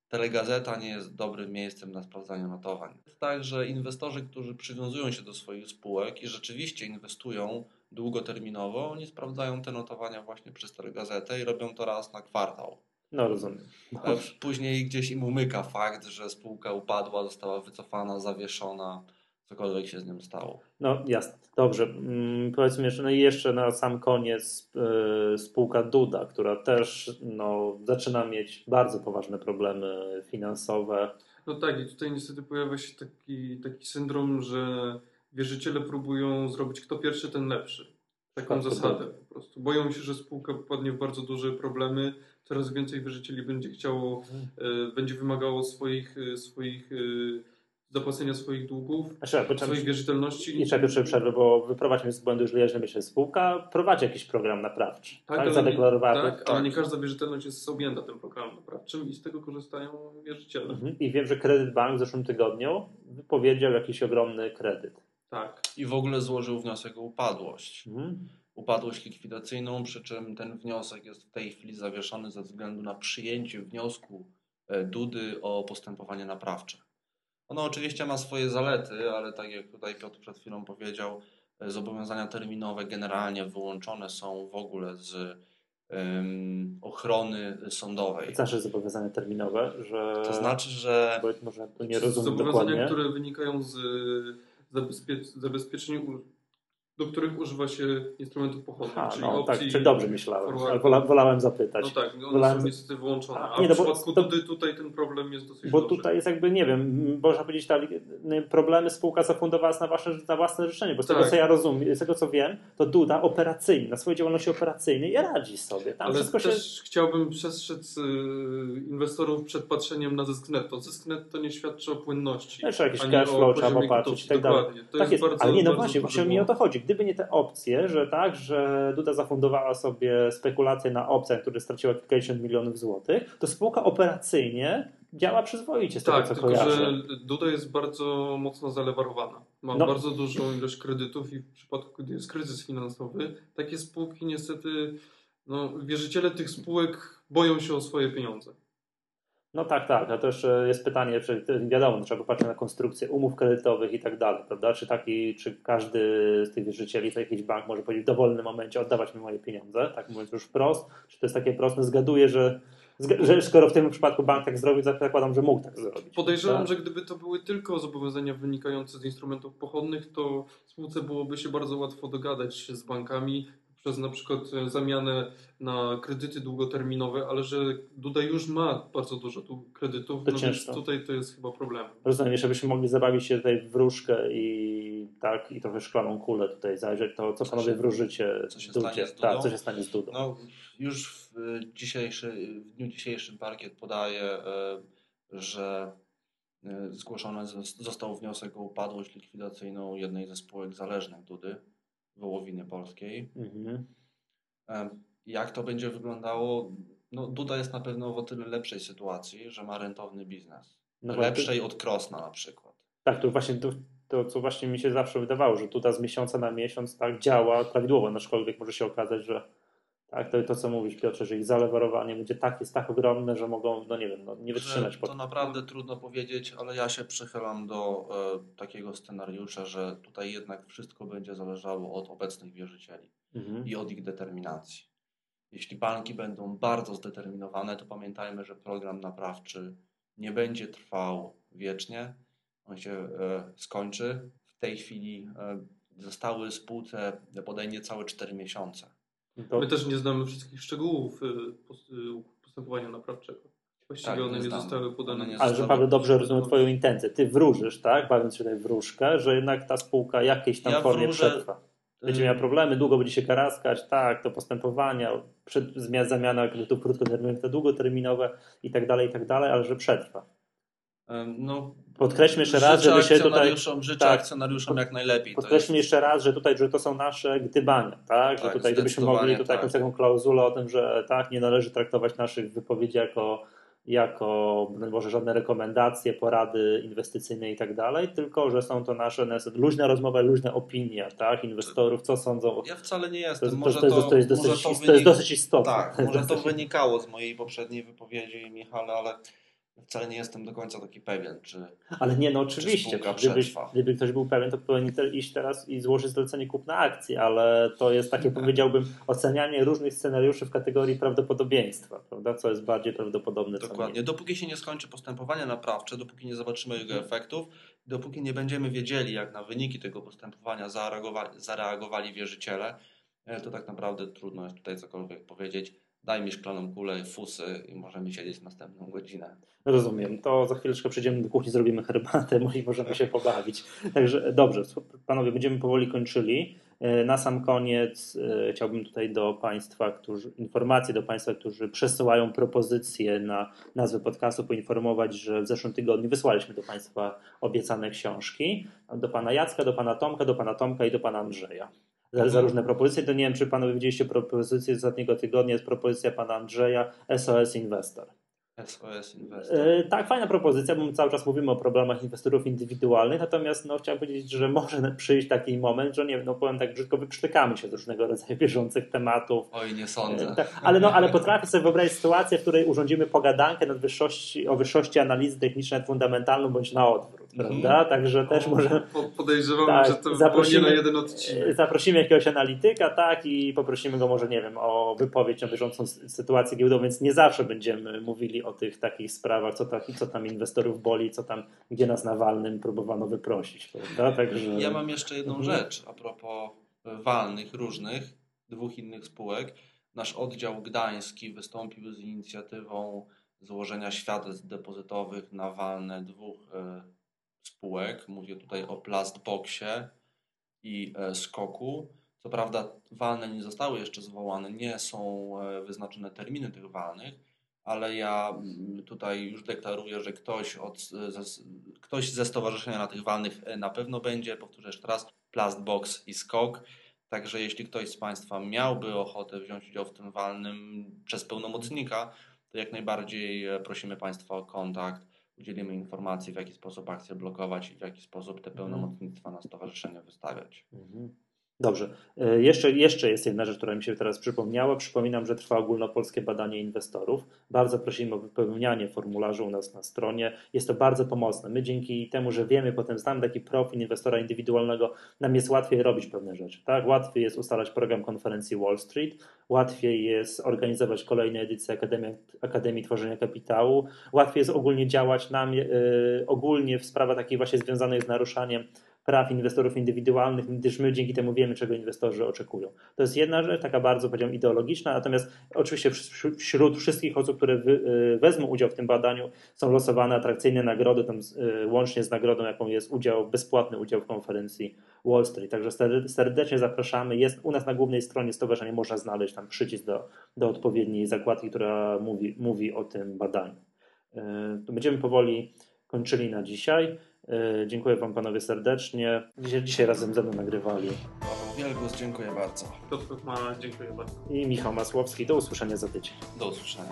telegazeta nie jest dobrym miejscem na sprawdzanie notowań. Tak, że inwestorzy, którzy przywiązują się do swoich spółek i rzeczywiście inwestują długoterminowo, oni sprawdzają te notowania właśnie przez telegazetę i robią to raz na kwartał. No rozumiem. Później gdzieś im umyka fakt, że spółka upadła, została wycofana, zawieszona, cokolwiek się z nią stało. No jasne, dobrze. Mm, Powiedzmy jeszcze, no i jeszcze na sam koniec yy, spółka Duda, która też no, zaczyna mieć bardzo poważne problemy finansowe. No tak, i tutaj niestety pojawia się taki, taki syndrom, że wierzyciele próbują zrobić kto pierwszy, ten lepszy. Taką przypadku zasadę po prostu. Boją się, że spółka popadnie w bardzo duże problemy, coraz więcej wierzycieli będzie chciało, e, będzie wymagało swoich, e, swoich e, zapłacenia swoich długów, Znaczy, poczekaj, swoich wierzytelności. jeszcze pierwsze przerwę, bo wyprowadź mnie z błędu, jeżeli ja źle myślę. Spółka prowadzi jakiś program naprawczy. Tak, ale nie- zadeklarowała. tak, ale nie każda wierzytelność jest objęta tym programem naprawczym i z tego korzystają wierzyciele. Mhm. I wiem, że Kredyt Bank w zeszłym tygodniu wypowiedział jakiś ogromny kredyt. Tak. I w ogóle złożył wniosek o upadłość. Mhm. upadłość likwidacyjną, przy czym ten wniosek jest w tej chwili zawieszony ze względu na przyjęcie wniosku e, Dudy o postępowanie naprawcze. Ono oczywiście ma swoje zalety, ale tak jak tutaj Piotr przed chwilą powiedział, e, zobowiązania terminowe generalnie wyłączone są w ogóle z em, ochrony sądowej. To znaczy zobowiązania terminowe, że... To znaczy, że Bo może to nie rozumiem Zobowiązania, dokładnie. które wynikają z zabezpie- zabezpieczeń u- do których używa się instrumentów pochodnych, A, czyli no, tak, opcji czy dobrze myślałem, ale wola, wolałem zapytać. No tak, one Wolałem- są niestety wyłączone. A, A, nie, w no przypadku to- Dudy tutaj ten problem jest dosyć Bo duży. tutaj jest jakby, nie wiem, można powiedzieć, ta, problemy spółka zafundowała na, wasze, na własne życzenie, bo z tego Tak. co ja rozumiem, z tego co wiem, to Duda operacyjnie, na swojej działalności operacyjnej radzi sobie. Tam Ale wszystko się... też chciałbym przestrzec y, inwestorów przed patrzeniem na zysk netto. Zysk netto nie świadczy o płynności. Jeszcze jakiś ani cash flow trzeba popatrzeć i tak dalej. To Tak jest, bardzo, ale nie, no bardzo właśnie, właśnie mi o to chodzi. Gdyby nie te opcje, że tak, że Duda zafundowała sobie spekulacje na opcjach, które straciła kilkadziesiąt milionów złotych, to spółka operacyjnie działa przyzwoicie z tego, Tak, co tylko kojarzę. że Duda jest bardzo mocno zalewarowana. Ma No. bardzo dużą ilość kredytów i w przypadku, gdy jest kryzys finansowy, takie spółki niestety, no, wierzyciele tych spółek boją się o swoje pieniądze. No tak, tak. A to jeszcze jest pytanie, że wiadomo, trzeba popatrzeć na konstrukcję umów kredytowych i tak dalej, prawda? Czy taki, czy każdy z tych wierzycieli, to jakiś bank może powiedzieć w dowolnym momencie oddawać mi moje pieniądze, tak mówiąc już wprost? Czy to jest takie proste? Zgaduję, że, że skoro w tym przypadku bank tak zrobił, zakładam, że mógł tak zrobić. Podejrzewam, prawda? że gdyby to były tylko zobowiązania wynikające z instrumentów pochodnych, to spółce byłoby się bardzo łatwo dogadać z bankami przez na przykład e, zamianę na kredyty długoterminowe, ale że Duda już ma bardzo dużo tu kredytów, To no więc tutaj to jest chyba problem. Rozumiem, jeszcze byśmy mogli zabawić się tutaj w wróżkę i tak, i trochę szklaną kulę tutaj zajrzeć, to co panowie wróżycie co się Dudzie? stanie z Dudą? Tak, co się stanie z Dudą? No, już w, y, dzisiejszy, w dniu dzisiejszym parkiet podaje, e, że e, zgłoszony zos- został wniosek o upadłość likwidacyjną jednej ze spółek zależnych Dudy, Wołowiny Polskiej. Mhm. Jak to będzie wyglądało? No, Duda jest na pewno w o tyle lepszej sytuacji, że ma rentowny biznes. No Lepszej od Krosna na przykład. Tak, to właśnie to, to, co właśnie mi się zawsze wydawało, że tutaj z miesiąca na miesiąc tak działa prawidłowo, aczkolwiek może się okazać, że tak, to, to co mówisz Piotrze, że ich zalewarowanie będzie tak, jest tak ogromne, że mogą, no nie wiem, no, nie wytrzymać pod... To naprawdę trudno powiedzieć, ale ja się przychylam do e, takiego scenariusza, że tutaj jednak wszystko będzie zależało od obecnych wierzycieli Mhm. i od ich determinacji. Jeśli banki będą bardzo zdeterminowane, to pamiętajmy, że program naprawczy nie będzie trwał wiecznie. On się e, skończy. W tej chwili e, zostały spółce bodaj niecałe 4 miesiące. To, My też nie znamy wszystkich szczegółów y, y, postępowania naprawczego. Właściwie Tak, one nie zostały podane. Nie ale że Paweł dobrze rozumiem Twoją intencję. Ty wróżysz, tak, bawiąc się tutaj w wróżkę, że jednak ta spółka jakiejś tam Ja formie wróżę- przetrwa. Będzie miała problemy, długo będzie się karaskać, tak, to postępowania, przed, zamiana kredytów krótkoterminowych na długoterminowe i tak dalej, i tak dalej, ale że przetrwa. No, Podkreślmy jeszcze raz, żeby się tutaj- Życzę tak. akcjonariuszom jak najlepiej. To Podkreślmy jest- jeszcze raz, że tutaj, że to są nasze gdybania, tak? Że Tak, tutaj gdybyśmy mogli tutaj tak. jakąś taką klauzulę o tym, że tak, nie należy traktować naszych wypowiedzi jako, jako może żadne rekomendacje, porady inwestycyjne i tak dalej, tylko że są to nasze luźna rozmowa, luźne opinie, tak? Inwestorów, co sądzą. o- Ja wcale nie To, jestem. jest- może to, jest, to, jest może dosyć, to to jest wynik- dosyć istotne. Tak, To jest może to (laughs) wynikało z mojej poprzedniej wypowiedzi, Michale, ale wcale nie jestem do końca taki pewien, czy Ale nie, no oczywiście. spółka Gdyby, ktoś był pewien, to powinien iść teraz i złożyć zlecenie kupna akcji, ale to jest takie, powiedziałbym, ocenianie różnych scenariuszy w kategorii prawdopodobieństwa, prawda? Co jest bardziej prawdopodobne, dokładnie. Dopóki się nie skończy postępowanie naprawcze, dopóki nie zobaczymy jego efektów, dopóki nie będziemy wiedzieli, jak na wyniki tego postępowania zareagowali, zareagowali wierzyciele, e, to tak naprawdę trudno jest tutaj cokolwiek powiedzieć. Daj mi szklaną kulę, fusy i możemy siedzieć następną godzinę. Rozumiem. To za chwileczkę przejdziemy do kuchni, zrobimy herbatę (laughs) i możemy się pobawić. Także dobrze, panowie, będziemy powoli kończyli. E, Na sam koniec e, chciałbym tutaj do Państwa, którzy, informacje do Państwa, którzy przesyłają propozycje na nazwę podcastu, poinformować, że w zeszłym tygodniu wysłaliśmy do Państwa obiecane książki. Do Pana Jacka, do Pana Tomka, do Pana Tomka i do Pana Andrzeja. Za, za różne propozycje. To nie wiem, czy Panowie widzieliście propozycję z ostatniego tygodnia. Jest propozycja Pana Andrzeja, SOS Inwestor. SOS Inwestor. E, tak, fajna propozycja, bo my cały czas mówimy o problemach inwestorów indywidualnych, natomiast no, chciałem powiedzieć, że może (laughs) przyjść taki moment, że nie wiem, no powiem tak brzydko, wyprztykamy się z różnego rodzaju (laughs) bieżących tematów. Oj, nie E, sądzę. tak, ale, no, ale potrafię sobie wyobrazić sytuację, w której urządzimy pogadankę nad wyższości, o wyższości analizy technicznej fundamentalną bądź na odwrót, Mhm. prawda? Także też może Po, podejrzewam, Tak, że to było zaprosimy- nie na jeden odcinek. E, Zaprosimy jakiegoś analityka, tak, i poprosimy go może, nie wiem, o wypowiedź na bieżącą sytuację giełdową, więc nie zawsze będziemy mówili o tych takich sprawach, co, ta, co tam inwestorów boli, co tam, gdzie nas na walnym próbowano wyprosić, prawda? Także... Ja mam jeszcze jedną Mhm. rzecz a propos walnych różnych, dwóch innych spółek. Nasz oddział gdański wystąpił z inicjatywą złożenia świadectw depozytowych na walne dwóch e, spółek. Mówię tutaj o Plastboxie i e, Skoku. Co prawda walne nie zostały jeszcze zwołane, nie są e, wyznaczone terminy tych walnych, ale ja mm, tutaj już deklaruję, że ktoś, od, ze, ktoś ze stowarzyszenia na tych walnych na pewno będzie. Powtórzę jeszcze raz, Plastbox i Skok. Także jeśli ktoś z Państwa miałby ochotę wziąć udział w tym walnym przez pełnomocnika, to jak najbardziej e, prosimy Państwa o kontakt. Udzielimy informacji, w jaki sposób akcję blokować i w jaki sposób te mhm. pełnomocnictwa na stowarzyszenie wystawiać. Mhm. Dobrze. E, jeszcze, jeszcze jest jedna rzecz, która mi się teraz przypomniała. Przypominam, że trwa ogólnopolskie badanie inwestorów. Bardzo prosimy o wypełnianie formularzu u nas na stronie. Jest to bardzo pomocne. My dzięki temu, że wiemy, potem znamy taki profil inwestora indywidualnego, nam jest łatwiej robić pewne rzeczy. Tak? Łatwiej jest ustalać program konferencji Wall Street, łatwiej jest organizować kolejne edycje Akademii, Akademii Tworzenia Kapitału, łatwiej jest ogólnie działać nam, yy, ogólnie w sprawach takich właśnie związanych z naruszaniem praw inwestorów indywidualnych, gdyż my dzięki temu wiemy, czego inwestorzy oczekują. To jest jedna rzecz, taka bardzo powiedziałbym ideologiczna, natomiast oczywiście wśród wszystkich osób, które y, wezmą udział w tym badaniu są losowane atrakcyjne nagrody, tam y, łącznie z nagrodą, jaką jest udział, bezpłatny udział w konferencji Wall Street. Także serdecznie zapraszamy. Jest u nas na głównej stronie stowarzyszenia, można znaleźć tam przycisk do, do odpowiedniej zakładki, która mówi, mówi o tym badaniu. Y, będziemy powoli kończyli na dzisiaj. E, dziękuję Wam panowie serdecznie. Dzisiaj, dzisiaj razem ze mną nagrywali. Paweł Wielgus, dziękuję bardzo. Piotr Kukmala, dziękuję bardzo. I Michał Masłowski. Do usłyszenia za tydzień. Do usłyszenia.